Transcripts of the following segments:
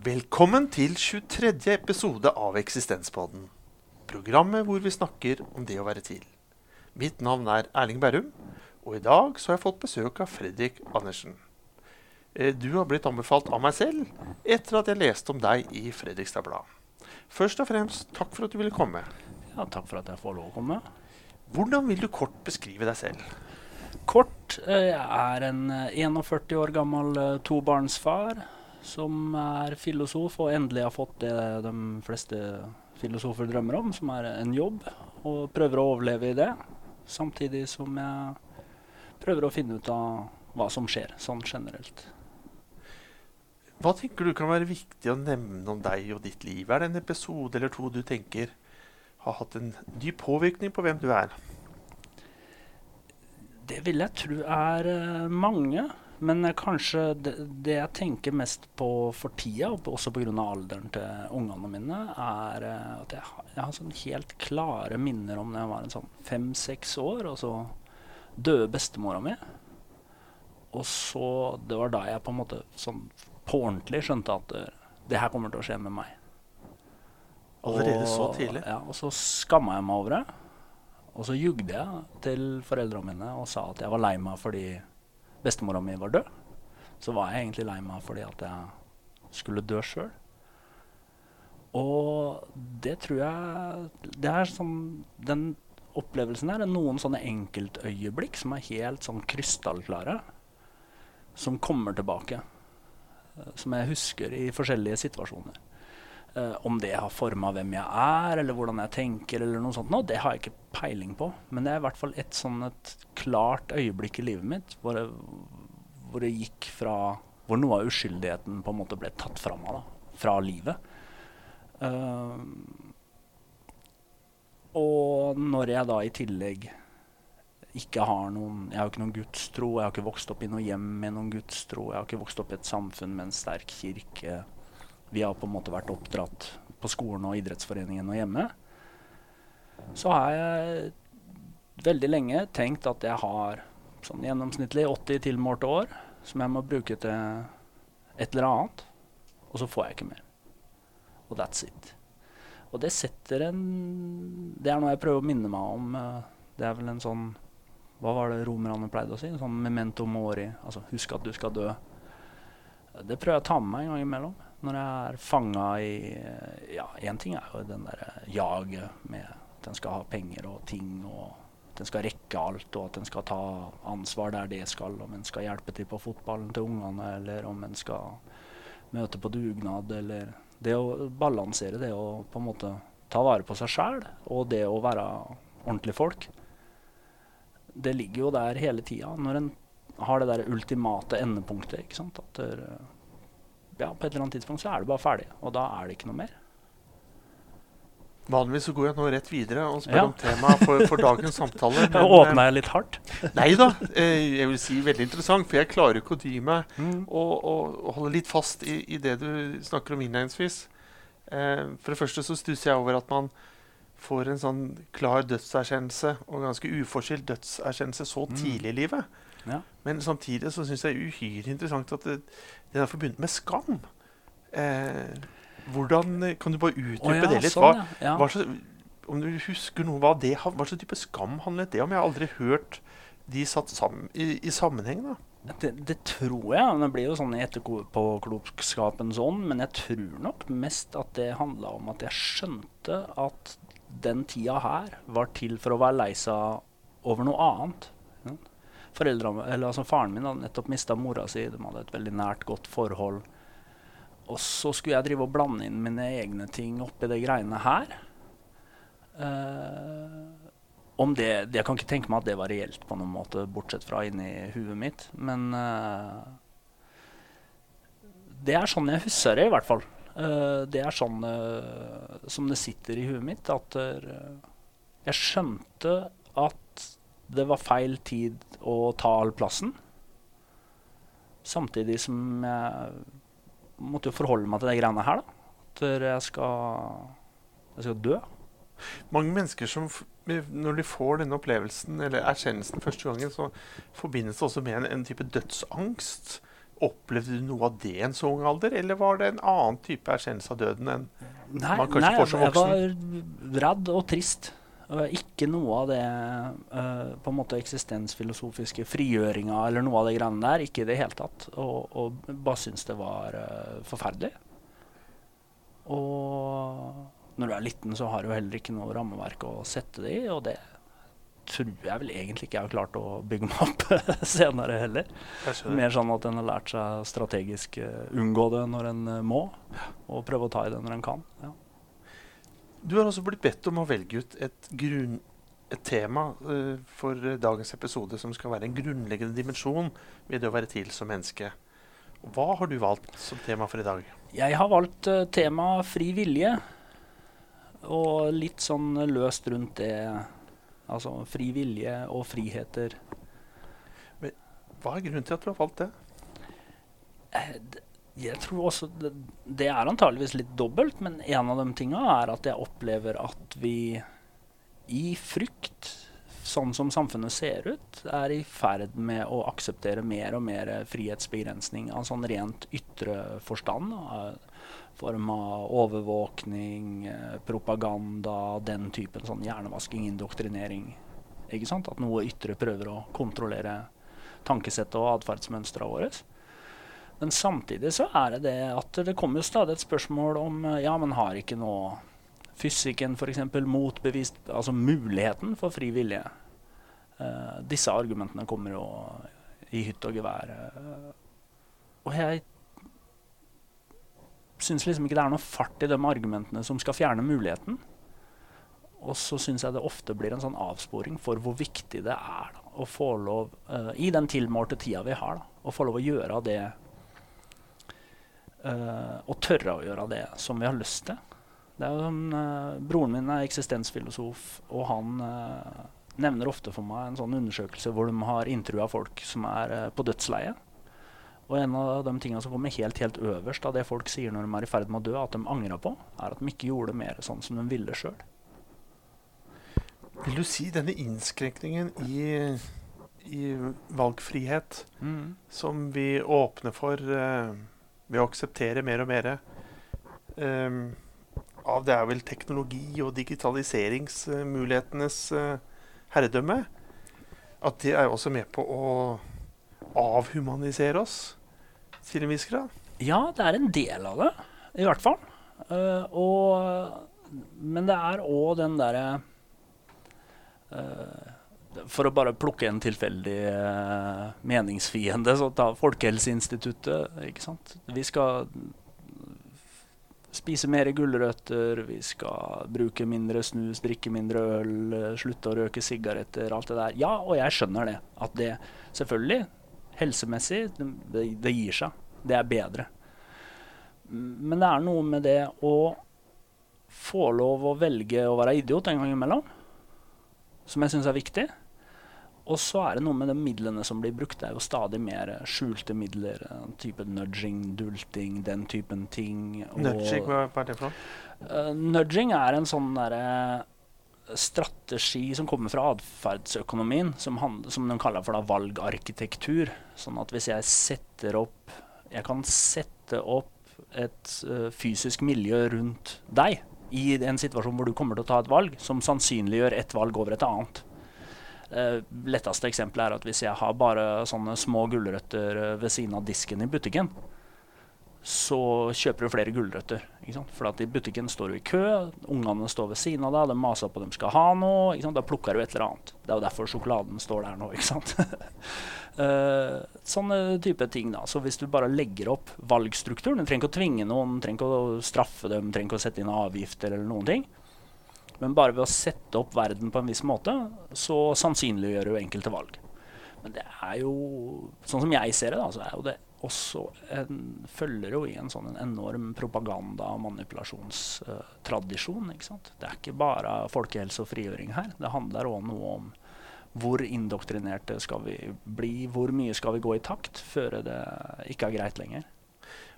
Velkommen til 23. episode av Eksistenspodden. Programmet hvor vi snakker om det å være til. Mitt navn er Erling Berrum, og i dag så har jeg fått besøk av Fredrik Andersen. Eh, Du har blitt anbefalt av meg selv etter at jeg leste om deg i Fredrikstad Blad. Først og fremst takk for at du ville komme. Ja, takk for at jeg får lov å komme. Hvordan vil du kort beskrive deg selv? Kort, eh, jeg er en eh, 41 år gammel tobarnsfar som er filosof og endelig har fått det de fleste filosofer drømmer om, som er en jobb, og prøver å overleve i det. Samtidig som jeg prøver å finne ut av hva som skjer, sånn generelt. Hva tenker du kan være viktig å nevne om deg og ditt liv? Er det en episode eller to du tenker har hatt en dyp påvirkning på hvem du er? Det vil jeg tro er eh, mange. Men eh, kanskje det, det jeg tenker mest på for tida, også pga. alderen til ungene mine, er eh, at jeg, har- jeg har sånn helt klare minner om da jeg var en sånn fem-seks år, og så døde bestemora mi. Og så Det var da jeg på en måte sånn på ordentlig skjønte at det, det her kommer til å skje med meg. Allerede så tidlig? Ja, og så skamma jeg meg over det. Og så jugde jeg til foreldrene mine og sa at jeg var lei meg fordi bestemora mi var død. Så var jeg egentlig lei meg fordi at jeg skulle dø sjøl. Og det tror jeg Det er sånn Den opplevelsen her er noen sånne enkeltøyeblikk som er helt sånn krystallklare. Som kommer tilbake. eh, Som jeg husker i forskjellige situasjoner. Eh, om det har forma hvem jeg er, eller hvordan jeg tenker, eller noe sånt, nå, det har jeg ikke peiling på. Men det er i hvert fall et sånn et klart øyeblikk i livet mitt hvor det, hvor det gikk fra Hvor noe av uskyldigheten på en måte ble tatt fra meg, da. Fra livet. Uh, og når jeg da i tillegg ikke har noen Jeg har jo ikke noen gudstro, jeg har ikke vokst opp i noe hjem med noen gudstro, jeg har ikke vokst opp i et samfunn med en sterk kirke. Vi har på en måte vært oppdratt på skolen og idrettsforeningen og hjemme. Så har jeg veldig lenge tenkt at jeg har sånn gjennomsnittlig 80 tilmålte år som jeg må bruke til et eller annet, og så får jeg ikke mer. Og that's it. Og det setter en Det er noe jeg prøver å minne meg om. eh, Det er vel en sånn Hva var det romerne pleide å si? Sånn memento mori. Altså husk at du skal dø. Det prøver jeg å ta med meg en gang imellom. Når jeg er fanga i Ja, én ting er jo den derre jaget med at en skal ha penger og ting, og at en skal rekke alt, og at en skal ta ansvar der det skal, om en skal hjelpe til på fotballen til ungene, eller om en skal møte på dugnad, eller Det å balansere det å på en måte ta vare på seg sjæl, og det å være ordentlige folk, det ligger jo der hele tida. Når en har det der ultimate endepunktet, ikke sant. At der, ja, på et eller annet tidspunkt så er du bare ferdig, og da er det ikke noe mer. Vanligvis så går jeg nå rett videre og spør Ja. om temaet for, for dagens samtale. Da åpna jeg litt hardt. Nei da. Eh, jeg vil si veldig interessant, for jeg klarer ikke å dy meg og, og, og holde litt fast i, i det du snakker om innledningsvis. Eh, for det første så stusser jeg over at man får en sånn klar dødserkjennelse, og ganske uforskyldt dødserkjennelse, så Mm. tidlig i livet. Ja. Men samtidig så syns jeg det er uhyre interessant at det, det er forbundet med skam. Eh, hvordan eh, Kan du bare utdype oh, ja, det litt? sånn, Hva, ja. Ja. hva så, om du husker noe hva, det, hva slags type skam handlet det om? Jeg har aldri hørt de satt sammen i, i sammenheng. da. Det, det tror jeg. Det blir jo sånn i etterpåklokskapens ånd. Men jeg tror nok mest at det handla om at jeg skjønte at den tida her var til for å være lei seg over noe annet. Eller altså Faren min hadde nettopp mista mora si. De hadde et veldig nært, godt forhold. Og så skulle jeg drive og blande inn mine egne ting oppi de greiene her. Uh, om det, Jeg kan ikke tenke meg at det var reelt på noen måte, bortsett fra inni huet mitt. Men uh, det er sånn jeg husker det, i hvert fall. Eh, det er sånn eh, som det sitter i huet mitt. At eh, jeg skjønte at det var feil tid å ta all plassen. Samtidig som jeg måtte jo forholde meg til de greiene her. da. At jeg skal, jeg skal dø. Mange mennesker som når de får denne opplevelsen eller erkjennelsen første gangen, så forbindes det også med en, en type dødsangst. Opplevde du noe av det i en så ung alder, eller var det en annen type erkjennelse av døden enn Nei, Man kanskje nei får som voksen? Nei, jeg var redd og trist. Ikke noe av det uh, på en måte eksistensfilosofiske frigjøringa eller noe av det greiene der. Ikke i det hele tatt. Og, og bare syntes det var uh, forferdelig. Og når du er liten, så har du heller ikke noe rammeverk å sette det i, og det tror jeg vel egentlig ikke jeg har klart å bygge meg opp senere heller. Mer sånn at en har lært seg strategisk uh, unngå det når en eh, må, og prøve å ta i det når en kan. Ja. Du har også blitt bedt om å velge ut et, grunn, et tema uh, for dagens episode som skal være en grunnleggende dimensjon ved det å være til som menneske. Hva har du valgt som tema for i dag? Jeg har valgt uh, tema fri vilje, og litt sånn løst rundt det. Altså fri vilje og friheter. Men Hva er grunnen til at du har valgt det? Eh, Jeg tror også det, det er antageligvis litt dobbelt, men en av de tinga er at jeg opplever at vi i frykt, sånn som samfunnet ser ut, er i ferd med å akseptere mer og mer frihetsbegrensning av sånn rent ytre forstand. da, form av overvåkning, eh, propaganda, den typen sånn hjernevasking, indoktrinering. Ikke sant? At noe ytre prøver å kontrollere tankesettet og atferdsmønstrene våre. Men samtidig så er det det at det kommer stadig et spørsmål om eh, ja, men har ikke nå fysikken f.eks. motbevist altså muligheten for fri vilje? Uh, disse argumentene kommer jo i hytt og gevær. eh, og jeg syns liksom ikke det er noe fart i de argumentene som skal fjerne muligheten. Og så syns jeg det ofte blir en sånn avsporing for hvor viktig det er da, å få lov, uh, i den tilmålte tida vi har, da, å få lov å gjøre det uh, Å tørre å gjøre det som vi har lyst til. Det er jo sånn, eh, broren min er eksistensfilosof, og han eh, nevner ofte for meg en sånn undersøkelse hvor de har intervjua folk som er eh, på dødsleiet. Og en av de tingene som kommer helt helt øverst av det folk sier når de er i ferd med å dø, at de angrer på, er at de ikke gjorde mer sånn som de ville sjøl. Vil du si denne innskrenkningen i, i valgfrihet som vi åpner for uh, ved å akseptere mer og mer eh, av det er vel teknologi og digitaliseringsmulighetenes eh, herredømme, at det er også med på å avhumanisere oss til en viss grad? Ja, det er en del av det, i hvert fall. Uh, og, men det er òg den derre uh, For å bare plukke en tilfeldig uh, meningsfiende, så ta Folkehelseinstituttet. ikke sant? Vi skal spise mer gulrøtter, vi skal bruke mindre snus, drikke mindre øl, eh, slutte å røke sigaretter, alt det der. Ja, og jeg skjønner det. At det selvfølgelig, helsemessig, det, det gir seg. Det er bedre. Men det er noe med det å få lov å velge å være idiot en gang imellom, som jeg syns er viktig. Og så er det noe med de midlene som blir brukt. Det er jo stadig mer skjulte midler. Type nudging, dulting, den typen ting. Nudging, hva, hva er det for noe? Eh, nudging er en sånn derre strategi som kommer fra atferdsøkonomien, som, som de kaller for da valgarkitektur. Sånn at hvis jeg setter opp Jeg kan sette opp et uh, fysisk miljø rundt deg i en situasjon hvor du kommer til å ta et valg, som sannsynliggjør et valg over et annet. Uh, letteste eksempelet er at hvis jeg har bare sånne små gulrøtter eh, ved siden av disken i butikken, så kjøper du flere gulrøtter. For i butikken står du i kø, ungene står ved siden av deg, de maser på at de skal ha noe. Da plukker du et eller annet. Det er jo derfor sjokoladen står der nå. ikke sant? uh, sånne type ting. da. Så hvis du bare legger opp valgstrukturen Du trenger ikke å tvinge noen, trenger ikke å straffe dem, trenger ikke å sette inn avgifter eller noen ting. Men bare ved å sette opp verden på en viss måte, så sannsynliggjør du enkelte valg. Men det er jo, sånn som jeg ser det, da, så er jo det også en, følger jo i en sånn en enorm propaganda- og manipulasjonstradisjon. ikke sant? Det er ikke bare folkehelse og frigjøring her. Det handler òg noe om hvor indoktrinerte skal vi bli, hvor mye skal vi gå i takt før det ikke er greit lenger.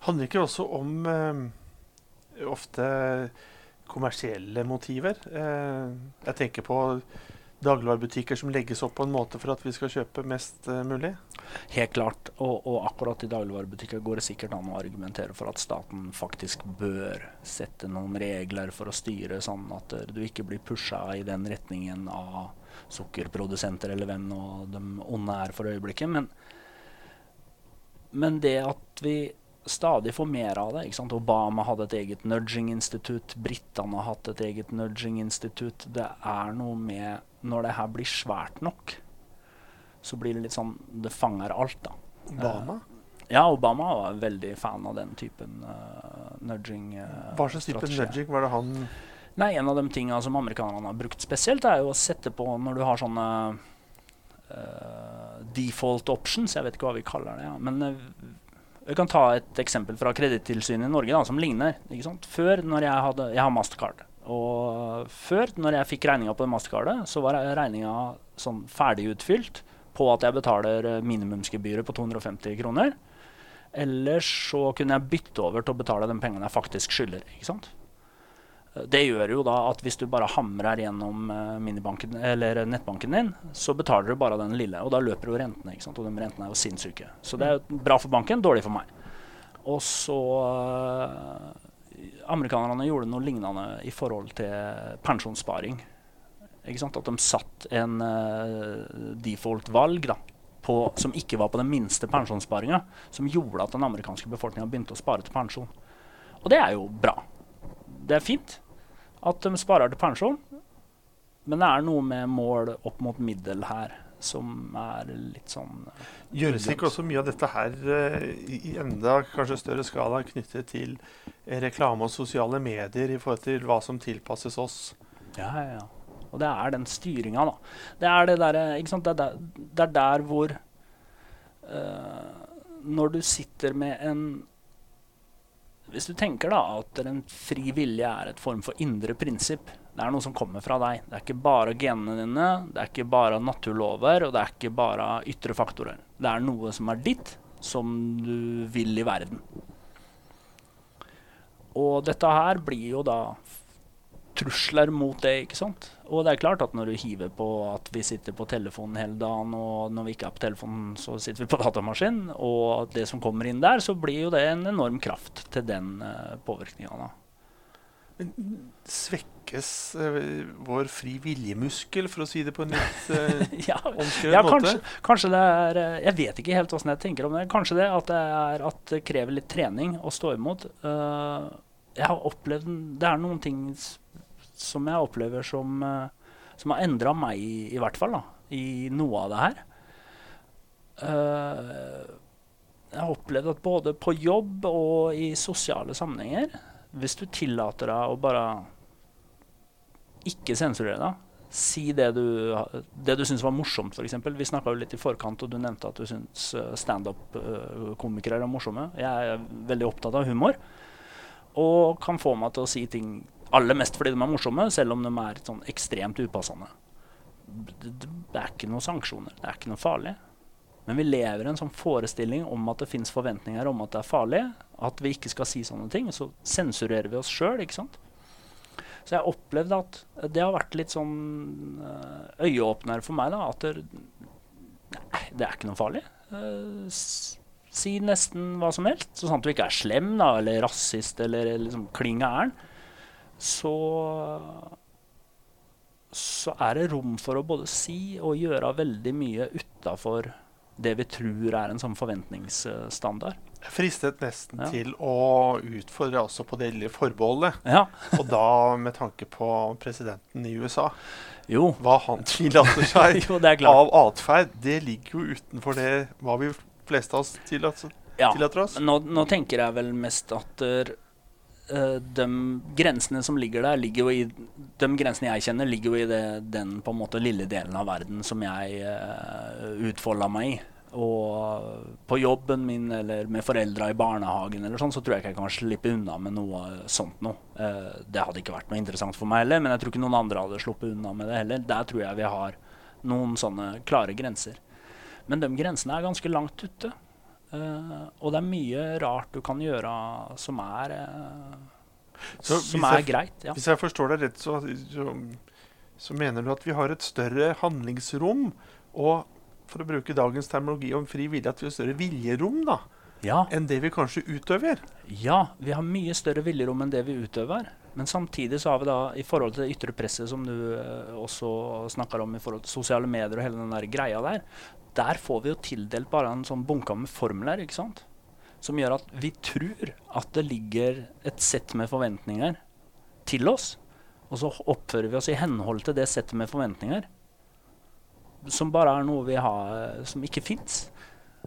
Handler ikke også om eh, ofte kommersielle motiver? Eh, jeg tenker på dagligvarebutikker som legges opp på en måte for at vi skal kjøpe mest eh, mulig. Helt klart. Og, og akkurat i dagligvarebutikker går det sikkert an å argumentere for at staten faktisk bør sette noen regler for å styre sånn at eh, du ikke blir pusha i den retningen av sukkerprodusenter eller hvem nå de onde er for øyeblikket. Men, men det at vi stadig får mer av det. ikke sant? Obama hadde et eget nudging-institutt. Britene har hatt et eget nudging-institutt. Det er noe med Når det her blir svært nok, så blir det litt sånn Det fanger alt, da. Obama? Ja, Obama var veldig fan av den typen uh, nudging. Uh, Hva slags type nudging var det han Nei, En av de tinga som amerikanerne har brukt spesielt, er jo å sette på når du har sånne uh, default options. Jeg vet ikke hva vi kaller det. Ja. Men vi kan ta et eksempel fra Kredittilsynet i Norge da, som ligner. Før, når jeg hadde Jeg har Mastercard. Og før, når jeg fikk regninga på Mastercardet, så var regninga sånn ferdig utfylt på at jeg betaler minimumsgebyret på 250 kroner. Eller så kunne jeg bytte over til å betale de pengene jeg faktisk skylder. ikke sant? Det gjør jo da at hvis du bare hamrer gjennom eller nettbanken din, så betaler du bare den lille. Og da løper jo rentene. ikke sant? Og de rentene er jo sinnssyke. Så det er bra for banken, dårlig for meg. Og så uh, Amerikanerne gjorde noe lignende i forhold til pensjonssparing. Ikke sant? At de satt en uh, default-valg da, på, som ikke var på den minste pensjonssparinga, som gjorde at den amerikanske befolkninga begynte å spare til pensjon. Og det er jo bra. Det er fint at de sparer til pensjon, men det er noe med mål opp mot middel her som er litt sånn Gjøres ikke også mye av dette her uh, i enda kanskje større skala knyttet til reklame og sosiale medier i forhold til hva som tilpasses oss? Ja, ja, ja. Og det er den styringa, da. Det er det sant. Det er der, det er der hvor uh, Når du sitter med en Hvis du tenker da at en fri vilje er et form for indre prinsipp, det er noe som kommer fra deg. Det er ikke bare genene dine, det er ikke bare naturlover, og det er ikke bare ytre faktorer. Det er noe som er ditt, som du vil i verden. Og dette her blir jo da trusler mot det, ikke sant. Og det er klart at når du hiver på at vi sitter på telefonen hele dagen, og når vi ikke er på telefonen, så sitter vi på datamaskinen, og det som kommer inn der, så blir jo det en enorm kraft til den uh, påvirkninga. Svekkes uh, vår fri viljemuskel, for å si det på en litt uh, ja, ja, måte? Kanskje, kanskje det er Jeg vet ikke helt åssen jeg tenker om det. Kanskje det at det, er, at det krever litt trening å stå imot. jeg har opplevd Det er noen ting som jeg opplever som, som har endra meg, i, i hvert fall, da, i noe av det her. jeg har opplevd at både på jobb og i sosiale sammenhenger Hvis du tillater deg å bare ikke sensurere deg, si det du, det du syns var morsomt, f.eks. Vi snakka litt i forkant, og du nevnte at du syns standup-komikere er morsomme. Jeg er veldig opptatt av humor og kan få meg til å si ting Aller mest fordi de er morsomme, selv om de er sånn ekstremt upassende. Det, det er ikke noen sanksjoner. Det er ikke noe farlig. Men vi lever i en sånn forestilling om at det fins forventninger om at det er farlig, at vi ikke skal si sånne ting. Så sensurerer vi oss sjøl, ikke sant. Så jeg opplevde at det har vært litt sånn øyeåpner for meg. da, At det, nei, det er ikke noe farlig. Uh, si nesten hva som helst, så sant du ikke er slem da, eller rasist eller liksom kling gæren så så er det rom for å både si og gjøre veldig mye utafor det vi tror er en sånn forventningsstandard. Jeg fristet nesten Ja. til å utfordre også på det lille forbeholdet. Ja, Og da med tanke på presidenten i USA. jo. Hva han tillater seg jo, av atferd, det ligger jo utenfor det hva vi fleste av oss tillater, Ja. tillater oss. Nå, nå tenker jeg vel mest at uh, de grensene som ligger der, ligger jo i De grensene jeg kjenner, ligger jo i det, den på en måte lille delen av verden som jeg uh, utfolda meg i. Og på jobben min eller med foreldra i barnehagen eller sånn, så tror jeg ikke jeg kan slippe unna med noe sånt noe. Eh, det hadde ikke vært noe interessant for meg heller, men jeg tror ikke noen andre hadde sluppet unna med det heller. Der tror jeg vi har noen sånne klare grenser. Men de grensene er ganske langt ute. Eh, og det er mye rart du kan gjøre som er, uh, Så som er jeg- greit. Ja. Hvis jeg forstår deg rett, så, så, så mener du at vi har et større handlingsrom og for å bruke dagens terminologi om fri vilje, at vi har større viljerom da, Ja, enn det vi kanskje utøver. ja, vi har mye større viljerom enn det vi utøver. Men samtidig så har vi da, i forhold til det ytre presset som du eh, også snakker om, i forhold til sosiale medier og hele den der greia der, der får vi jo tildelt bare en sånn bunke med formler, ikke sant? Som gjør at vi tror at det ligger et sett med forventninger til oss. Og så oppfører vi oss i henhold til det settet med forventninger. Som bare er noe vi har som ikke fins.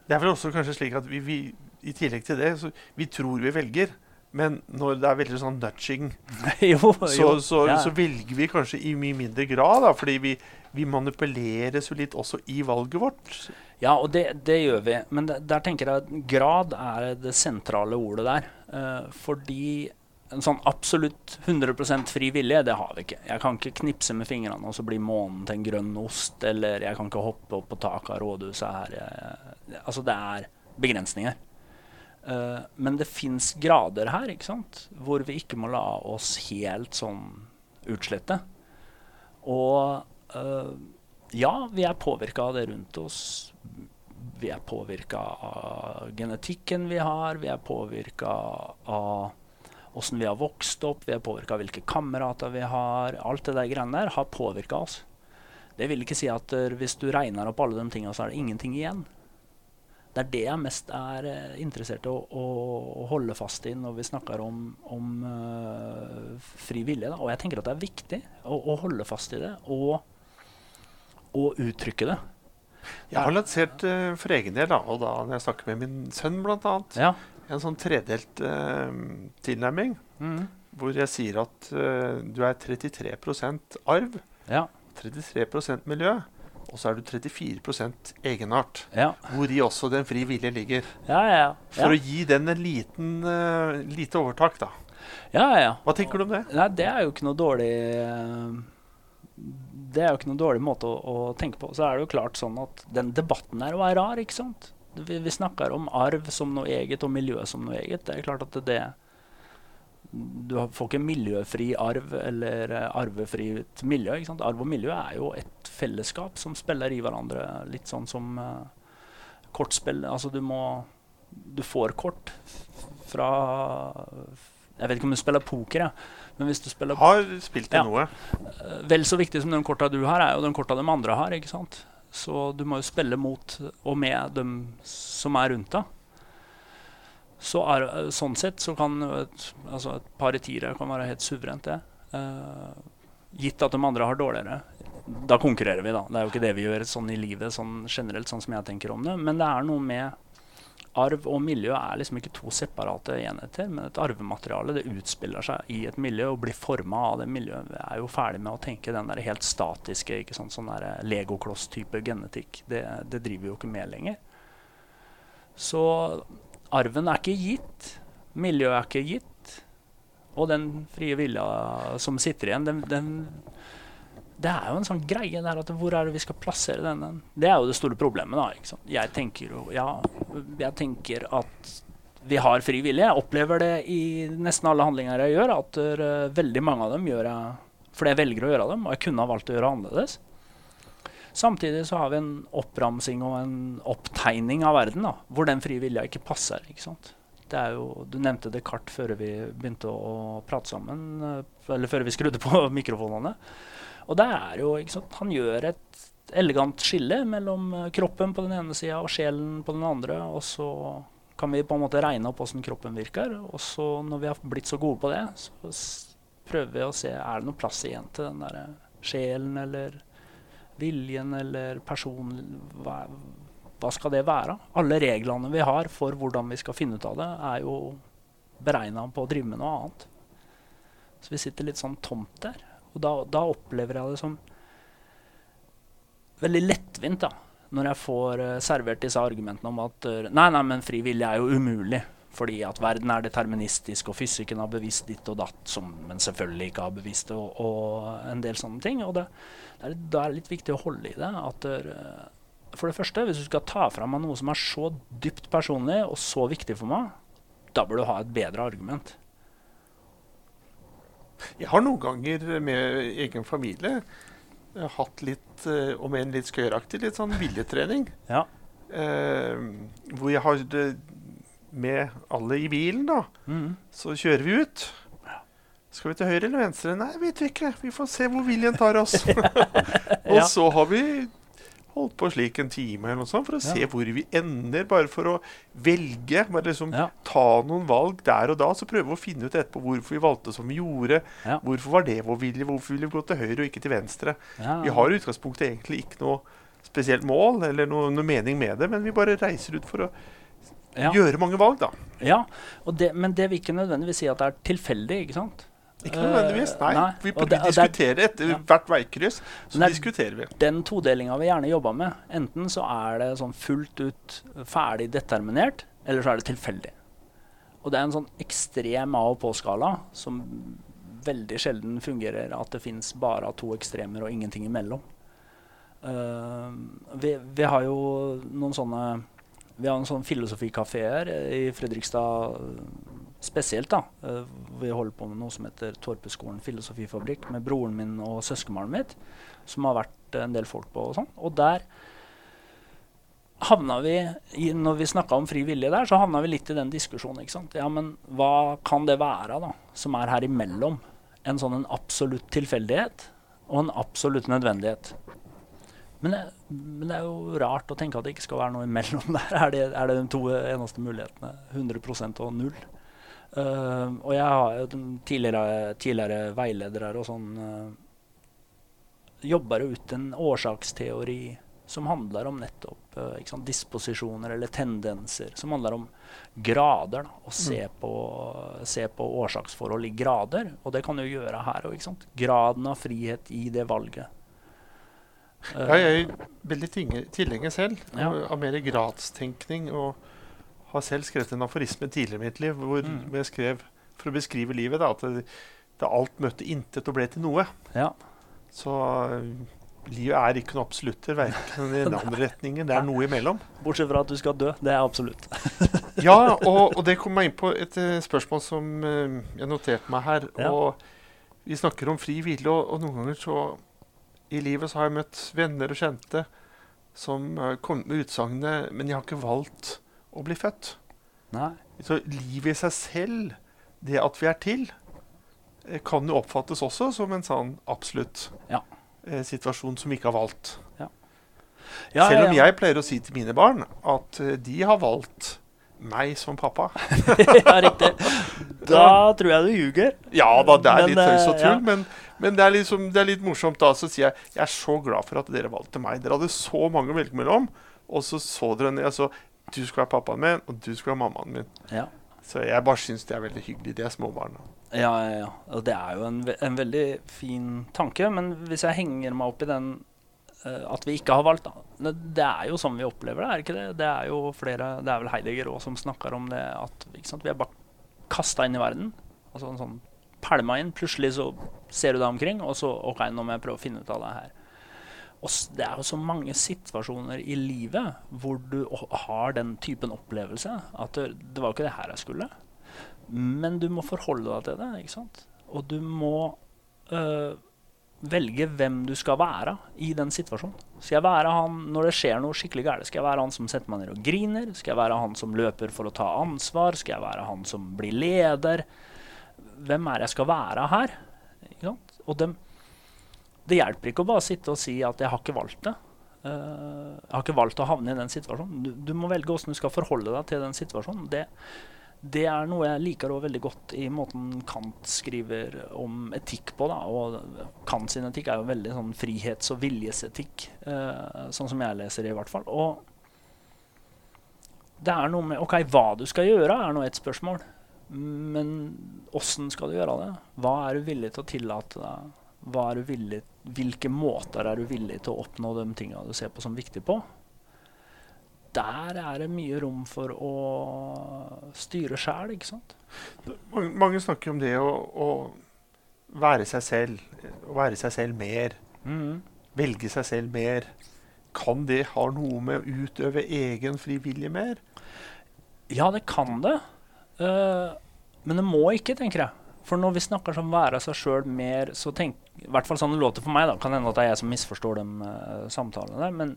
Det er vel også kanskje slik at vi, vi i tillegg til det, så vi tror vi velger. Men når det er veldig sånn nudging, jo, så, jo. så, ja. så velger vi kanskje i mye mindre grad. Da, fordi vi, vi manipuleres jo litt også i valget vårt. Ja, og det, det gjør vi. Men der, der tenker jeg at grad er det sentrale ordet der. Uh, fordi en sånn absolutt 100% fri vilje, det har vi ikke. Jeg kan ikke knipse med fingrene og så blir månen til en grønn ost. Eller jeg kan ikke hoppe opp på taket av rådhuset her. Jeg, altså, det er begrensninger. Uh, men det fins grader her, ikke sant? Hvor vi ikke må la oss helt sånn utslette. Og ja, vi er påvirka av det rundt oss. Vi er påvirka av genetikken vi har. Vi er påvirka av åssen vi har vokst opp. Vi er påvirka av hvilke kamerater vi har. Alt det der greiene der har påvirka oss. Det vil ikke si at eh, hvis du regner opp alle de tinga, så er det ingenting igjen. Det er det jeg mest er eh, interessert i å, å, holde fast i når vi snakker om, om uh, fri vilje. Og jeg tenker at det er viktig å, å holde fast i det og, og uttrykke det. Jeg har lansert uh, for egen del, da, og da når jeg snakker med min sønn bl.a., Ja. en sånn tredelt uh, tilnærming. Mm. Hvor jeg sier at uh, du er 33% arv, ja. 33% miljø, og så er du 34% egenart. Ja. Hvor i også den fri vilje ligger. Ja, ja, ja. For å gi den en liten, eh, lite overtak, da. ja, ja, ja. Hva tenker du om det? Nei, det er jo ikke noe dårlig Det er jo ikke noen dårlig måte å, å tenke på. Så er det jo klart sånn at den debatten her er rar, ikke sant? Vi, vi snakker om arv som noe eget og miljø som noe eget. Det er klart at det, Du får ikke miljøfri arv eller eh, arvefritt miljø. ikke sant? Arv og miljø er jo et fellesskap som spiller i hverandre, litt sånn som uh, kortspill. Altså du må Du får kort fra Jeg vet ikke om du spiller poker, jeg. Men hvis du spiller Har spilt det Ja. noe. Eh, Vel så viktig som de korta du har, er jo de korta de andre har. ikke sant? Så du må jo spille mot og med dem som er rundt deg. Så er, eh, sånn sett så kan et, altså et par i tiere kan være helt suverent, det. Uh, gitt at de andre har dårligere. Da konkurrerer vi, da. Det er jo ikke det vi gjør sånn i livet sånn generelt, sånn som jeg tenker om det. Men det er noe med Arv og miljø er liksom ikke to separate enheter, men et arvemateriale det utspiller seg i et miljø og blir forma av det miljøet. Vi er jo ferdig med å tenke den der helt statiske ikke sånn der legokloss-type genetikk. Det, det driver vi jo ikke med lenger. Så arven er ikke gitt. Miljøet er ikke gitt. Og den frie vilja som sitter igjen, den, den det er jo en sånn greie der at hvor er det vi skal plassere denne? Det er jo det store problemet, da. Ikke sant? Jeg tenker jo Ja, jeg tenker at vi har fri vilje. Jeg opplever det i nesten alle handlinger jeg gjør, at uh, veldig mange av dem gjør jeg fordi jeg velger å gjøre dem, og jeg kunne ha valgt å gjøre annerledes. Samtidig så har vi en oppramsing og en opptegning av verden da, hvor den frie vilja ikke passer. ikke sant? Det er jo, du nevnte Descartes før vi begynte å prate sammen, eh, eller før vi skrudde på mikrofonene. Og det er jo, ikke sant, Han gjør et elegant skille mellom eh, kroppen på den ene sida og sjelen på den andre. Og så kan vi på en måte regne opp åssen kroppen virker. Og så når vi har blitt så gode på det, så prøver vi å se er det noe plass igjen til den der sjelen eller viljen eller personen. Hva, hva skal det være? Alle reglene vi har for hvordan vi skal finne ut av det, er jo beregna på å drive med noe annet. Så vi sitter litt sånn tomt der. Og da, da opplever jeg det som veldig lettvint, da. Når jeg får uh, servert disse argumentene om at uh, nei, nei, men fri vilje er jo umulig. Fordi at verden er deterministisk, og fysikken har bevisst ditt og datt, som men selvfølgelig ikke har bevisst det, og, og en del sånne ting. Og det, det er, da er det litt viktig å holde i det. At eh, for det første, hvis du skal ta fra meg noe som er så dypt personlig og så viktig for meg, da bør du ha et bedre argument. Jeg har noen ganger med egen familie hatt litt, eh, om enn litt skøyeraktig, litt sånn viljetrening. Ja. Eh, hvor jeg har det med alle i bilen, da. Mm. Så kjører vi ut. Skal vi til høyre eller venstre? Nei, vet vi ikke. Vi får se hvor viljen tar oss. og Ja. så har vi holdt på slik en time eller noe sånt for å se hvor vi ender, bare for å velge. Bare liksom Ja. ta noen valg der og da, så prøve å finne ut etterpå hvorfor vi valgte som vi gjorde. Ja. Hvorfor var det vår vilje? Hvorfor ville vi gå til høyre og ikke til venstre? Ja. Vi har i utgangspunktet egentlig ikke noe spesielt mål eller noe, noe mening med det, men vi bare reiser ut for å ja. gjøre mange valg, da. ja. Og det, men det vil ikke nødvendigvis si at det er tilfeldig, ikke sant? Ikke nødvendigvis. Nei. Eh, nei. Vi, Og det- og det er- diskuterer etter ja. hvert veikryss. Så det er- diskuterer vi. Den todelinga vi gjerne jobber med, enten så er det sånn fullt ut ferdig determinert, eller så er det tilfeldig. Og det er en sånn ekstrem av og på-skala som veldig sjelden fungerer at det fins bare to ekstremer og ingenting imellom. Uh, vi, vi har jo noen sånne Vi har en sånn filosofikafeer i Fredrikstad spesielt. da. Eh, vi holder på med noe som heter Torpeskolen filosofifabrikk med broren min og søskenbarnet mitt som har vært en del folk på og sånn. Og der havna vi i, Når vi snakka om fri vilje der, så havna vi litt i den diskusjonen. ikke sant? Ja, men hva kan det være, da, som er her imellom? En sånn en absolutt tilfeldighet og en absolutt nødvendighet. Men det, men det er jo rart å tenke at det ikke skal være noe imellom der. Er det, er det de to eneste mulighetene? 100% og null? Eh, og jeg har jo tidligere, tidligere veiledere og sånn uh, jobber ut en årsaksteori som handler om nettopp uh, sant, disposisjoner eller tendenser. Som handler om grader. Da, å se, på, se på årsaksforhold i grader. Og det kan du gjøre her òg. Graden av frihet i det valget. Uh, Ja, jeg er veldig tilhenger selv Ja. av, av mer gradstenkning. Og har selv skrevet en aforisme tidligere i mitt liv hvor Mm. jeg skrev for å beskrive livet da, at det, da alt møtte intet og ble til noe. ja. Så øh, livet er ikke noe absolutter, verken i den andre retningen. Det er noe imellom. Bortsett fra at du skal dø. Det er absolutt. Ja, og, og det kom meg inn på et eh, spørsmål som uh, jeg noterte meg her. Ja. Og vi snakker om fri hvile, og, og noen ganger så i livet så har jeg møtt venner og kjente som har kommet med utsagnet 'Men jeg har ikke valgt å bli født'. Nei. Så livet i seg selv, det at vi er til, eh, kan jo oppfattes også som en sånn absolutt Ja. eh, situasjon som vi ikke har valgt. Ja, Selv om ja, ja. jeg pleier å si til mine barn at eh, de har valgt meg som pappa. ja, riktig. Da tror jeg du ljuger. Ja da, det er Men, litt tøys og tull, ja. men, men det, er liksom, det er litt morsomt. da, Så sier jeg jeg er så glad for at dere valgte meg. Dere hadde så mange å velge mellom, og så så dere ned. Altså, du skal være pappaen min, og du skal være mammaen min. Ja. Så jeg bare syns det er veldig hyggelig. De er småbarn. Ja, ja, ja. Og det er jo en, ve en veldig fin tanke. Men hvis jeg henger meg opp i den uh, at vi ikke har valgt, da. Det er jo sånn vi opplever det, er det ikke det? Det er jo flere, det er vel Heidegger òg som snakker om det at vi er bare kasta inn i verden. Altså en sånn pælma inn. Plutselig så ser du deg omkring, og så OK, nå må jeg prøve å finne ut av det her. Det er jo så mange situasjoner i livet hvor du har den typen opplevelse. At det, det var jo ikke det her jeg skulle. Men du må forholde deg til det, ikke sant? Og du må øh, velge hvem du skal være i den situasjonen. Skal jeg være han når det skjer noe skikkelig gærent? Skal jeg være han som setter meg ned og griner? Skal jeg være han som løper for å ta ansvar? Skal jeg være han som blir leder? Hvem er jeg skal være her? Og dem, det hjelper ikke å bare sitte og si at 'jeg har ikke valgt det'. Uh, jeg har ikke valgt å havne i den situasjonen. Du, du må velge hvordan du skal forholde deg til den situasjonen. Det, det er noe jeg liker også veldig godt i måten Kant skriver om etikk på. Da. Og Kant sin etikk er jo veldig sånn frihets- og viljesetikk, uh, sånn som jeg leser det i hvert fall. Og det er noe med OK, hva du skal gjøre, er nå et spørsmål. Men åssen skal du gjøre det? Hva er du villig til å tillate deg? Er villig, hvilke måter er du villig til å oppnå de tinga du ser på som viktig på? Der er det mye rom for å styre sjæl, ikke sant? Mange, mange snakker om det å, å være seg selv, å være seg selv mer. Mm. Velge seg selv mer. Kan det ha noe med å utøve egen frivillige mer? Ja, det kan det. Uh, men det må ikke, tenker jeg. For når vi snakker som være seg sjøl mer, så tenk I hvert fall sånn det låter for meg, da. Kan hende at det er jeg som misforstår de uh, samtalene der. Men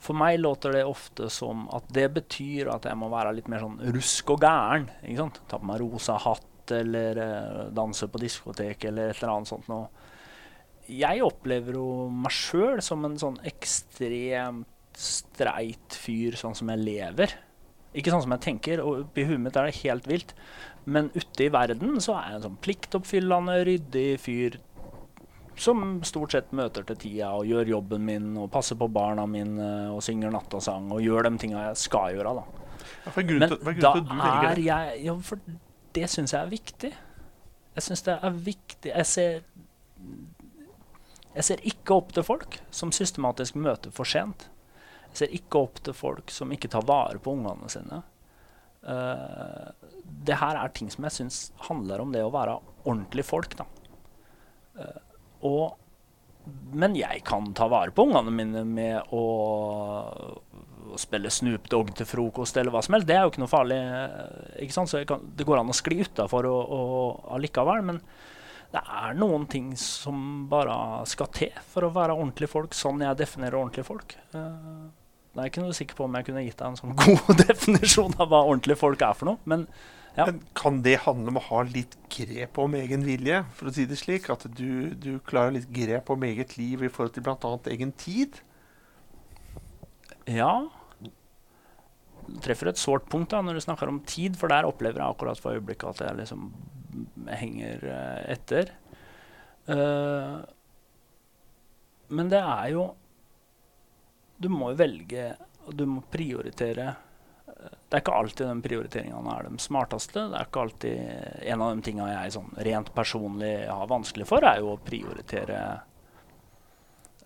for meg låter det ofte som at det betyr at jeg må være litt mer sånn rusk og gæren. ikke sant? Ta på meg rosa hatt eller uh, danse på diskotek eller et eller annet sånt noe. Jeg opplever jo meg sjøl som en sånn ekstremt streit fyr, sånn som jeg lever. Ikke sånn som jeg tenker, og I huet mitt er det helt vilt. Men ute i verden så er jeg en sånn pliktoppfyllende, ryddig fyr som stort sett møter til tida og gjør jobben min og passer på barna mine og synger nattasang og gjør de tinga jeg skal gjøre. da. Ja, Men til, da er jeg Ja, for det syns jeg er viktig. Jeg syns det er viktig Jeg ser Jeg ser ikke opp til folk som systematisk møter for sent. Jeg ser ikke opp til folk som ikke tar vare på ungene sine. Uh, det her er ting som jeg syns handler om det å være ordentlig folk. da. Uh, og, men jeg kan ta vare på ungene mine med å, å, spille Snoop Dogg til frokost eller hva som helst. Det er jo ikke noe farlig. Eh, ikke sant? Så kan, det går an å skli utafor allikevel. Men det er noen ting som bare skal til for å være ordentlige folk, sånn jeg definerer ordentlige folk. Uh, jeg er ikke noe sikker på om jeg kunne gitt deg en sånn god definisjon av hva ordentlige folk er for noe. Men ja. Men kan det handle om å ha litt grep om egen vilje, for å si det slik? At du, du klarer litt grep om eget liv i forhold til bl.a. egen tid? Ja. Du treffer et sårt punkt da, når du snakker om tid, for der opplever jeg akkurat for øyeblikket at jeg liksom henger uh, etter. Uh, men det er jo Du må jo velge, og du må prioritere det er ikke alltid de prioriteringene er de smarteste. Det er ikke alltid En av de tingene jeg sånn rent personlig har vanskelig for, er jo å prioritere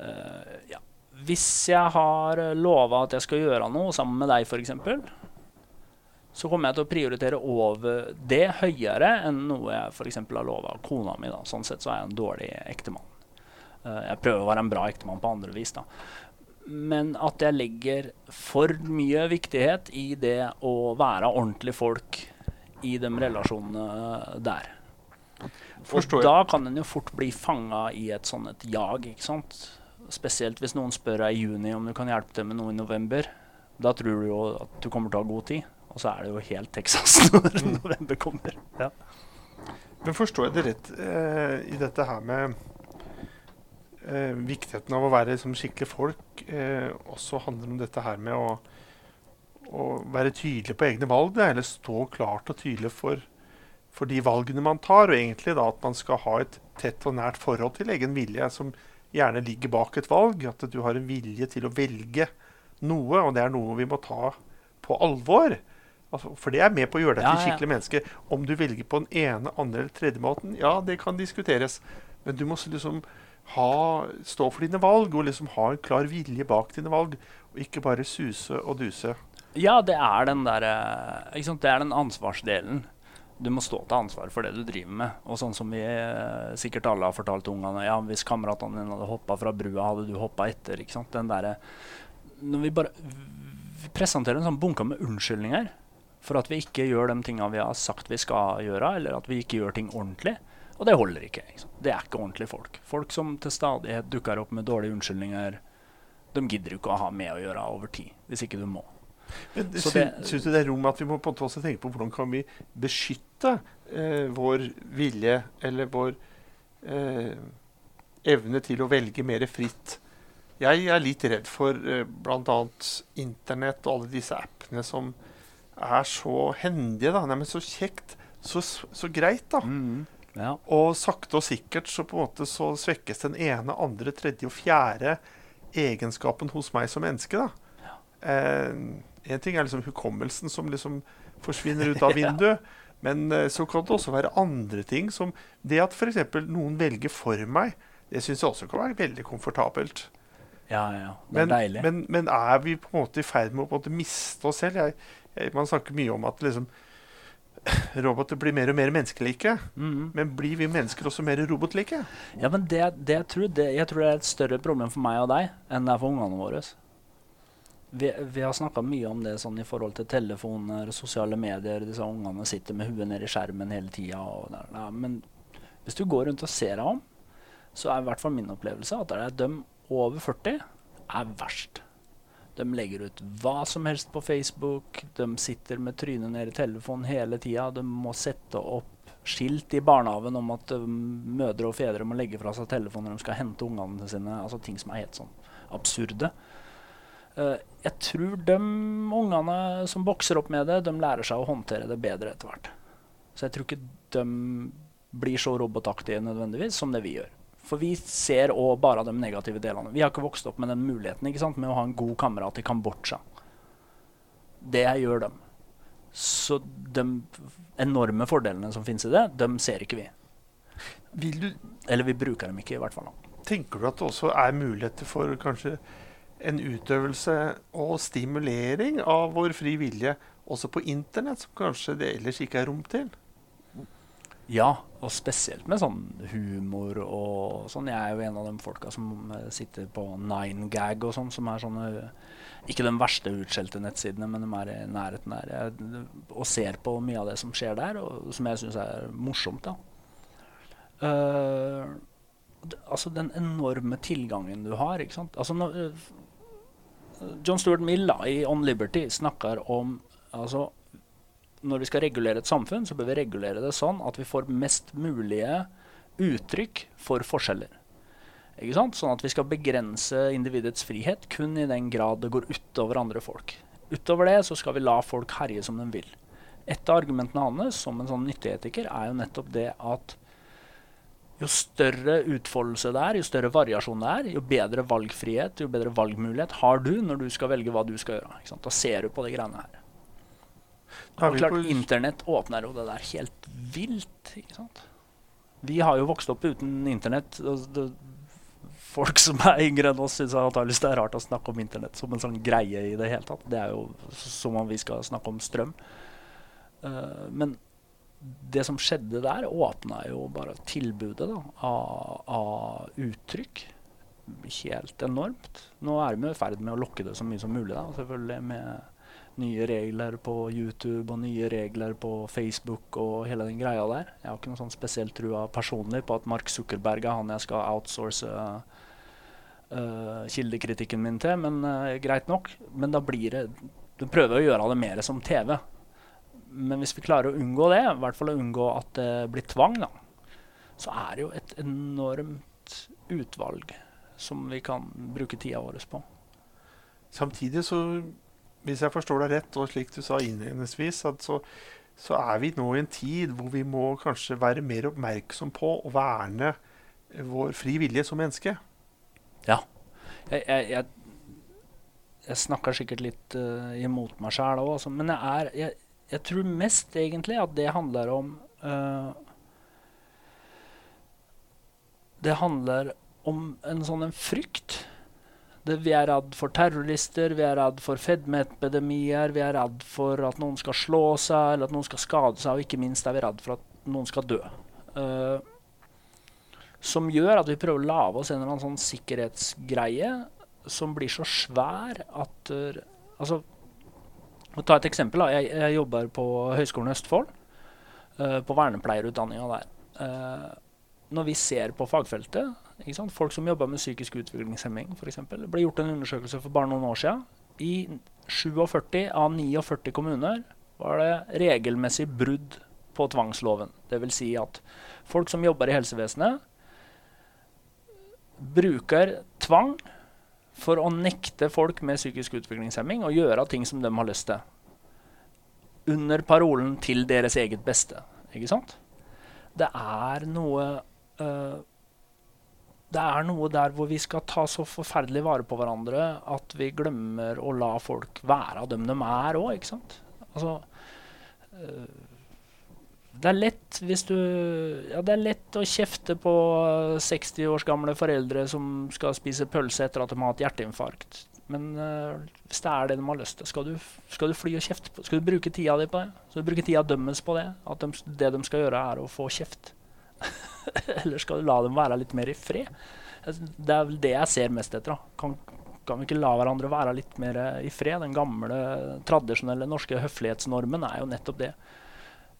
uh, ja. Hvis jeg har lova at jeg skal gjøre noe sammen med deg, f.eks., så kommer jeg til å prioritere over det høyere enn noe jeg f.eks. har lova kona mi. Da. Sånn sett så er jeg en dårlig ektemann. Uh, jeg prøver å være en bra ektemann på andre vis. da men at jeg legger for mye viktighet i det å være ordentlig folk i de relasjonene der. Og da kan en jo fort bli fanga i et sånt et jag. ikke sant? Spesielt hvis noen spør deg i juni om du kan hjelpe til med noe i november. Da tror du jo at du kommer til å ha god tid, og så er det jo helt Texas når mm. november kommer. Ja. Men forstår jeg det rett eh, i dette her med eh, viktigheten av å være liksom, skikkelig folk eh, også handler om dette her med å, å være tydelig på egne valg. Eller stå klart og tydelig for, for, de valgene man tar. Og egentlig da at man skal ha et tett og nært forhold til egen vilje, som gjerne ligger bak et valg. At du har en vilje til å velge noe, og det er noe vi må ta på alvor. Altså, for det er med på å gjøre deg til ja, skikkelig ja. menneske. Om du velger på den ene, andre eller tredje måten, ja, det kan diskuteres. Men du må liksom ha, stå for dine valg og liksom ha en klar vilje bak dine valg, og ikke bare suse og duse. Ja, det er den der, eh, Det er den ansvarsdelen. Du må stå til ansvar for det du driver med. Og sånn som vi eh, sikkert alle har fortalt ungene Ja, hvis kameratene dine hadde hoppa fra brua, hadde du hoppa etter. ikke sant? Den der, Når vi bare vi presenterer en sånn bunke med unnskyldninger for at vi ikke gjør de tinga vi har sagt vi skal gjøre, eller at vi ikke gjør ting ordentlig, og det holder ikke. Liksom. Det er ikke ordentlige folk. Folk som til stadighet dukker opp med dårlige unnskyldninger, de gidder ikke å ha med å gjøre over tid, hvis ikke du må. Men Syns du det er rom at vi må på en måte tenke på hvordan kan vi beskytte eh, vår vilje eller vår eh, evne til å velge mer fritt? Jeg er litt redd for eh, bl.a. Internett og alle disse appene som er så hendige. da, Nei, men Så kjekt, så, så greit, da. Mm. Ja. Og sakte og sikkert så på en måte så svekkes den ene, andre, tredje og fjerde egenskapen hos meg som menneske. da. Ja. Eh, en ting er liksom hukommelsen som liksom forsvinner ut av vinduet. ja. Men eh, så kan det også være andre ting, som det at f.eks. noen velger for meg. Det syns jeg også kan være veldig komfortabelt. Ja, ja, det er men, deilig. Men, men, er vi på en måte i ferd med å miste oss selv? Jeg, jeg, man snakker mye om at liksom, roboter blir mer og mer menneskelike. Mm. Men blir vi mennesker også mer robotlike? Ja, men det, det, jeg, tror det, jeg, tror det, er et større problem for meg og deg enn det er for ungene våre. vi, vi har snakka mye om det sånn i forhold til telefoner, sosiale medier. Disse ungene sitter med huet ned i skjermen hele tida. Men hvis du går rundt og ser deg om, så er i hvert fall min opplevelse at det er dem over 40 er verst. De legger ut hva som helst på Facebook. De sitter med trynet ned i telefonen hele tida. De må sette opp skilt i barnehagen om at um, mødre og fedre må legge fra seg telefonen når de skal hente ungene sine. Altså ting som er helt sånn absurde. Uh, jeg tror de ungene som bokser opp med det, de lærer seg å håndtere det bedre etter hvert. Så jeg tror ikke de blir så robotaktige nødvendigvis som det vi gjør. For vi ser òg bare de negative delene. Vi har ikke vokst opp med den muligheten ikke sant, med å ha en god kamerat i Kambodsja. Det gjør de. Så de enorme fordelene som finnes i det, de ser ikke vi. Du, Eller vi bruker dem ikke, i hvert fall. Tenker du at det også er muligheter for kanskje en utøvelse og stimulering av vår fri vilje også på internett, som kanskje det ellers ikke er rom til? Ja, og spesielt med sånn humor og sånn. Jeg er jo en av de folka som eh, sitter på 9gag og sånn, som er sånne Ikke de verste utskjelte nettsidene, men de er i nærheten der. Jeg, og ser på mye av det som skjer der, og som jeg syns er morsomt. da. Uh, altså den enorme tilgangen du har. ikke sant? Altså når, uh, John Stuart Mill i On Liberty snakker om altså når vi skal regulere et samfunn, så bør vi regulere det sånn at vi får mest mulige uttrykk for forskjeller. Ikke sant? Sånn at vi skal begrense individets frihet kun i den grad det går utover andre folk. Utover det så skal vi la folk herje som de vil. Et av argumentene hans som en sånn nytteetiker er jo nettopp det at jo større utfoldelse det er, jo større variasjon det er, jo bedre valgfrihet, jo bedre valgmulighet har du når du skal velge hva du skal gjøre. Da ser du på de greiene her. Og klart, Internett åpner jo det der helt vilt. ikke sant? Vi har jo vokst opp uten Internett. Folk som er yngre enn oss, syns antakeligvis det er rart å snakke om Internett som en sånn greie i det hele tatt. Det er jo som om vi skal snakke om strøm. Uh, men det som skjedde der, åpna jo bare tilbudet da, av, av, uttrykk helt enormt. Nå er vi i ferd med å lokke det så mye som mulig, da, selvfølgelig med nye regler på YouTube og nye regler på Facebook og hele den greia der. Jeg har ikke noe sånn spesielt trua personlig på at Mark Zuckerberg er han jeg skal outsource uh, uh, kildekritikken min til, men uh, greit nok. Men da blir det Du prøver å gjøre det mer som TV. Men hvis vi klarer å unngå det, i hvert fall å unngå at det blir tvang, da, så er det jo et enormt utvalg som vi kan bruke tida vår på. Samtidig så hvis jeg forstår deg rett, og slik du sa innledningsvis, så, så, er vi nå i en tid hvor vi må kanskje være mer oppmerksom på å verne vår fri vilje som menneske. Ja. Jeg, jeg, jeg, jeg snakker sikkert litt uh, imot meg sjæl òg, altså, men er, jeg, tror mest egentlig at det handler om uh, Det handler om en sånn en frykt det, vi er redd for terrorister, vi er redd for fedmeepidemier, vi er redd for at noen skal slå seg eller at noen skal skade seg, og ikke minst er vi redd for at noen skal dø. Uh, som gjør at vi prøver å lage oss en eller annen sånn sikkerhetsgreie som blir så svær at uh, Altså, ta et eksempel. Da. Jeg, jeg jobber på Høgskolen Østfold, uh, på vernepleierutdanninga der. når vi ser på fagfeltet, Folk som jobber med psykisk utviklingshemming, f.eks. Det ble gjort en undersøkelse for bare noen år siden. I 47 av 49 kommuner var det regelmessig brudd på tvangsloven. Dvs. Si at folk som jobber i helsevesenet, bruker tvang for å nekte folk med psykisk utviklingshemming å gjøre ting som de har lyst til. Under parolen 'til deres eget beste'. Ikke sant? Det er noe uh, det er noe der hvor vi skal ta så forferdelig vare på hverandre at vi glemmer å la folk være dem de er òg, ikke sant? Altså øh, det er lett hvis du Ja, det er lett å kjefte på 60 års gamle foreldre som skal spise pølse etter at de har hatt hjerteinfarkt. Men uh, hvis det er det de har lyst til, skal du, skal du fly og kjefte på Skal du bruke tida di på det? Skal du bruke tida dømmes på det? At de, det de skal gjøre, er å få kjeft? Eller skal du la dem være litt mer i fred? Det er vel det jeg ser mest etter. Kan, kan vi ikke la hverandre være litt mer i fred? Den gamle, tradisjonelle norske høflighetsnormen er jo nettopp det.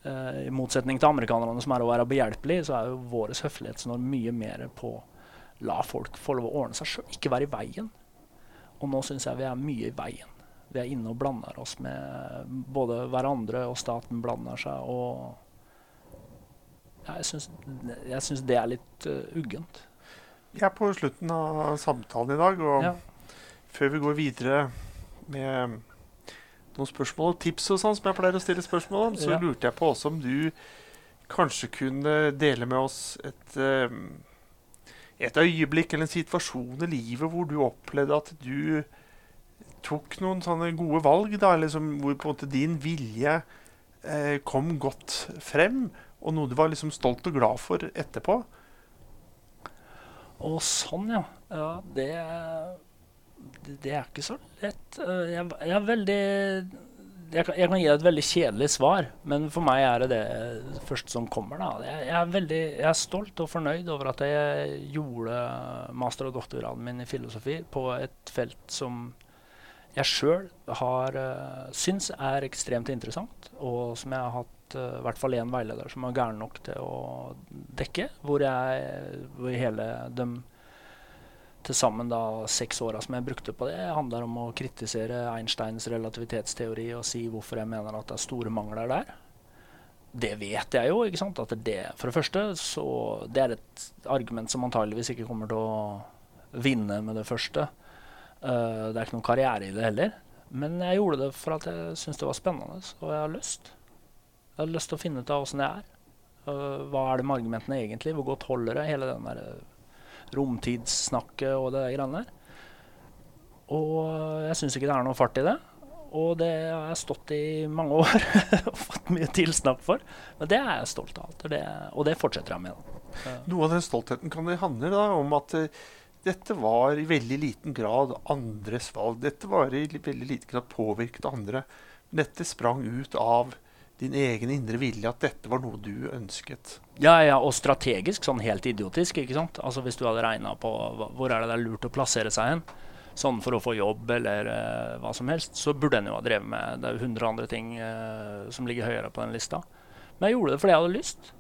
Uh, I motsetning til amerikanerne som er å være behjelpelig, så er jo vår høflighetsnorm mye mer på la folk få lov å ordne seg sjøl, ikke være i veien. Og nå syns jeg vi er mye i veien. Vi er inne og blander oss med både hverandre, og staten blander seg. og jeg syns det er litt uh, uggent. Vi er på slutten av samtalen i dag, og ja. før vi går videre med noen spørsmål og tips og sånn, som jeg pleier å stille spørsmål om, så ja. lurte jeg på også om du kanskje kunne dele med oss et, um, et øyeblikk eller en situasjon i livet hvor du opplevde at du tok noen sånne gode valg, da, liksom, hvor på en måte din vilje eh, kom godt frem, og noe du var liksom stolt og glad for etterpå? Å, sånn, ja. Ja, det, det, er ikke så lett. Eh, jeg, jeg er veldig jeg kan, jeg kan, gi deg et veldig kjedelig svar, men for meg er det det første som kommer. da. Jeg, jeg, er veldig, jeg, er stolt og fornøyd over at jeg gjorde master- og doktorgraden min i filosofi på et felt som jeg sjøl har uh, syns er ekstremt interessant, og som jeg har hatt uh, hvert fall én veileder som var gæren nok til å dekke. Hvor jeg hvor hele de til sammen seks åra som jeg brukte på det, handler om å kritisere Einsteins relativitetsteori og si hvorfor jeg mener at det er store mangler der. Det vet jeg jo. ikke sant? At det, for det første, så det er et argument som antageligvis ikke kommer til å vinne med det første. Uh, det er ikke noen karriere i det heller. Men jeg gjorde det for at jeg syntes det var spennende, og jeg har lyst. Jeg hadde lyst til å finne ut av åssen det er. Uh, hva er det med argumentene egentlig? Hvor godt holder det? Hele den der uh, romtidssnakket og det greiene der. Og jeg syns ikke det er noe fart i det. Og det har jeg stått i mange år og fått mye tilsnakk for. Men det er jeg stolt av. Det, og det fortsetter jeg med. Da. Noe av den stoltheten kan det handle da, om at uh, dette var i veldig liten grad andres valg. Dette var i veldig liten grad påvirket andre. Dette sprang ut av din egen indre vilje at dette var noe du ønsket. Ja, ja, og strategisk, sånn helt idiotisk. ikke sant? Altså Hvis du hadde regna på hvor er det det er lurt å plassere seg hen, sånn for å få jobb eller uh, hva som helst, så burde en jo ha drevet med Det er jo 100 andre ting uh, som ligger høyere på den lista. Men jeg gjorde det fordi jeg hadde lyst.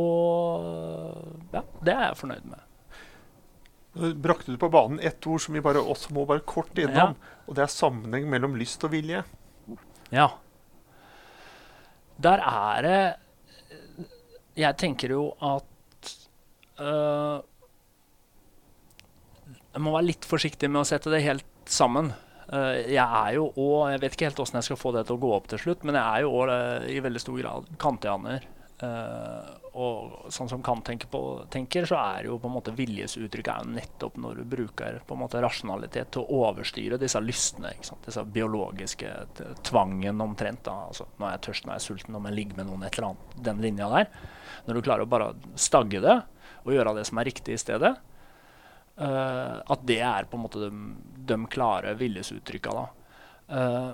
Og ja, det er jeg fornøyd med. Nå brakte du på banen ett ord som vi bare også må bare kort innom, ja. og det er sammenheng mellom lyst og vilje. Ja der er det Jeg tenker jo at uh, Jeg må være litt forsiktig med å sette det helt sammen. Uh, jeg er jo òg Jeg vet ikke helt åssen jeg skal få det til å gå opp til slutt, men jeg er jo òg uh, i veldig stor grad kantianer. Uh, og sånn som Kant tenker, på, tenker, så er jo på en måte viljesuttrykket er jo nettopp når du bruker på en måte rasjonalitet til å overstyre disse lystne. Disse biologiske tvangen omtrent. Da. Altså, nå er jeg tørst, nå er jeg sulten, nå må jeg ligge med noen et eller annet. Den linja der. Når du klarer å bare stagge det og gjøre det som er riktig i stedet. Uh, at det er på en måte de, de klare viljesuttrykka. da. Uh,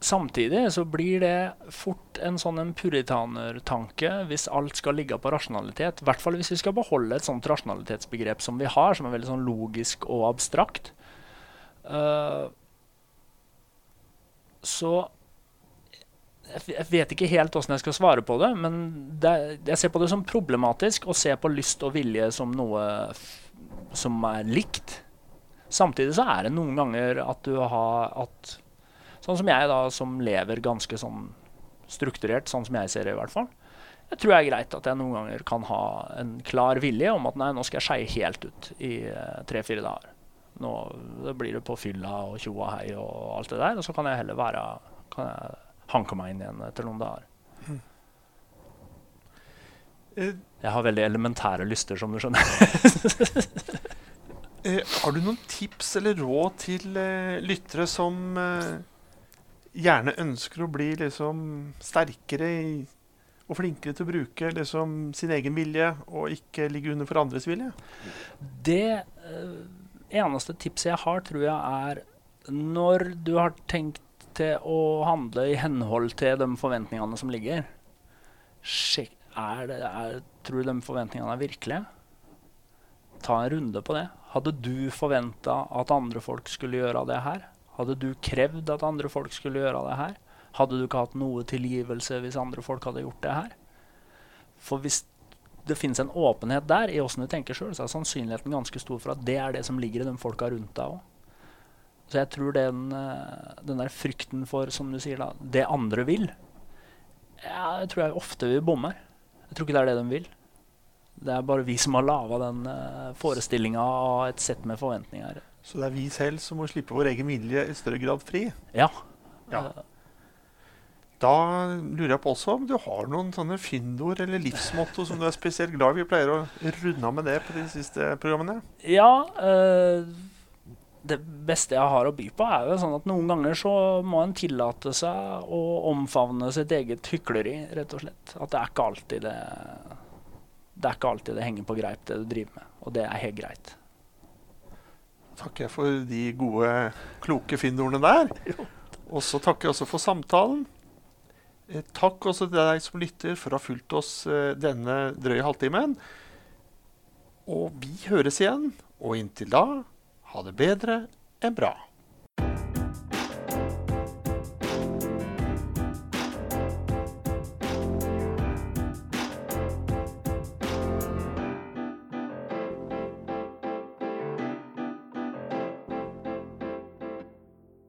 Samtidig så blir det fort en sånn puritanertanke hvis alt skal ligge på rasjonalitet. I hvert fall hvis vi skal beholde et sånt rasjonalitetsbegrep som vi har, som er veldig sånn logisk og abstrakt. Uh, så jeg, vet ikke helt åssen jeg skal svare på det, men det, jeg ser på det som problematisk å se på lyst og vilje som noe som er likt. Samtidig så er det noen ganger at du har at Sånn som jeg, da, som lever ganske sånn strukturert, sånn som jeg ser det i hvert fall. Jeg tror det er greit at jeg noen ganger kan ha en klar vilje om at nei, nå skal jeg skeie helt ut i uh, tre-fire dager. Nå blir det på fylla og tjo og hei og alt det der. Og så kan jeg heller være Kan jeg hanke meg inn igjen etter noen dager. Mm. Jeg har veldig elementære lyster, som du skjønner. uh, har du noen tips eller råd til lyttere som gjerne ønsker å bli liksom sterkere i, og flinkere til å bruke liksom sin egen vilje, og ikke ligge under for andres vilje? Det uh, eneste tipset jeg har, tror jeg er når du har tenkt til å handle i henhold til de forventningene som ligger sjekk, er det, er, Tror du de forventningene er virkelige? Ta en runde på det. Hadde du forventa at andre folk skulle gjøre det her? Hadde du krevd at andre folk skulle gjøre det her? Hadde du ikke hatt noe tilgivelse hvis andre folk hadde gjort det her? For hvis det finnes en åpenhet der i åssen du tenker sjøl, så er sannsynligheten ganske stor for at det er det som ligger i de folka rundt deg òg. Så jeg tror den, eh, den der frykten for, som du sier, da, det andre vil, ja, jeg tror jeg ofte vi bommer. Jeg tror ikke det er det de vil. Det er bare vi som har laga den uh, forestillinga av et sett med forventninger. Så det er vi selv som må slippe vår egen vilje i større grad fri? Ja. Ja. Da lurer jeg på også om du har noen sånne fyndord eller livsmotto som du er spesielt glad i. Vi pleier å runde av med det på de siste programmene. Ja. øh det beste jeg har å by på, er jo sånn at noen ganger så må en tillate seg å omfavne sitt eget hykleri, rett og slett. At det er ikke alltid det Det er ikke alltid det henger på greip, det du driver med. Og det er helt greit. Takker jeg for de gode, kloke fyndordene der. Og så takker jeg også for samtalen. Eh, Takk også til deg som lytter for å ha fulgt oss eh, denne drøye halvtimen. Og vi høres igjen. Og inntil da, ha det bedre enn bra.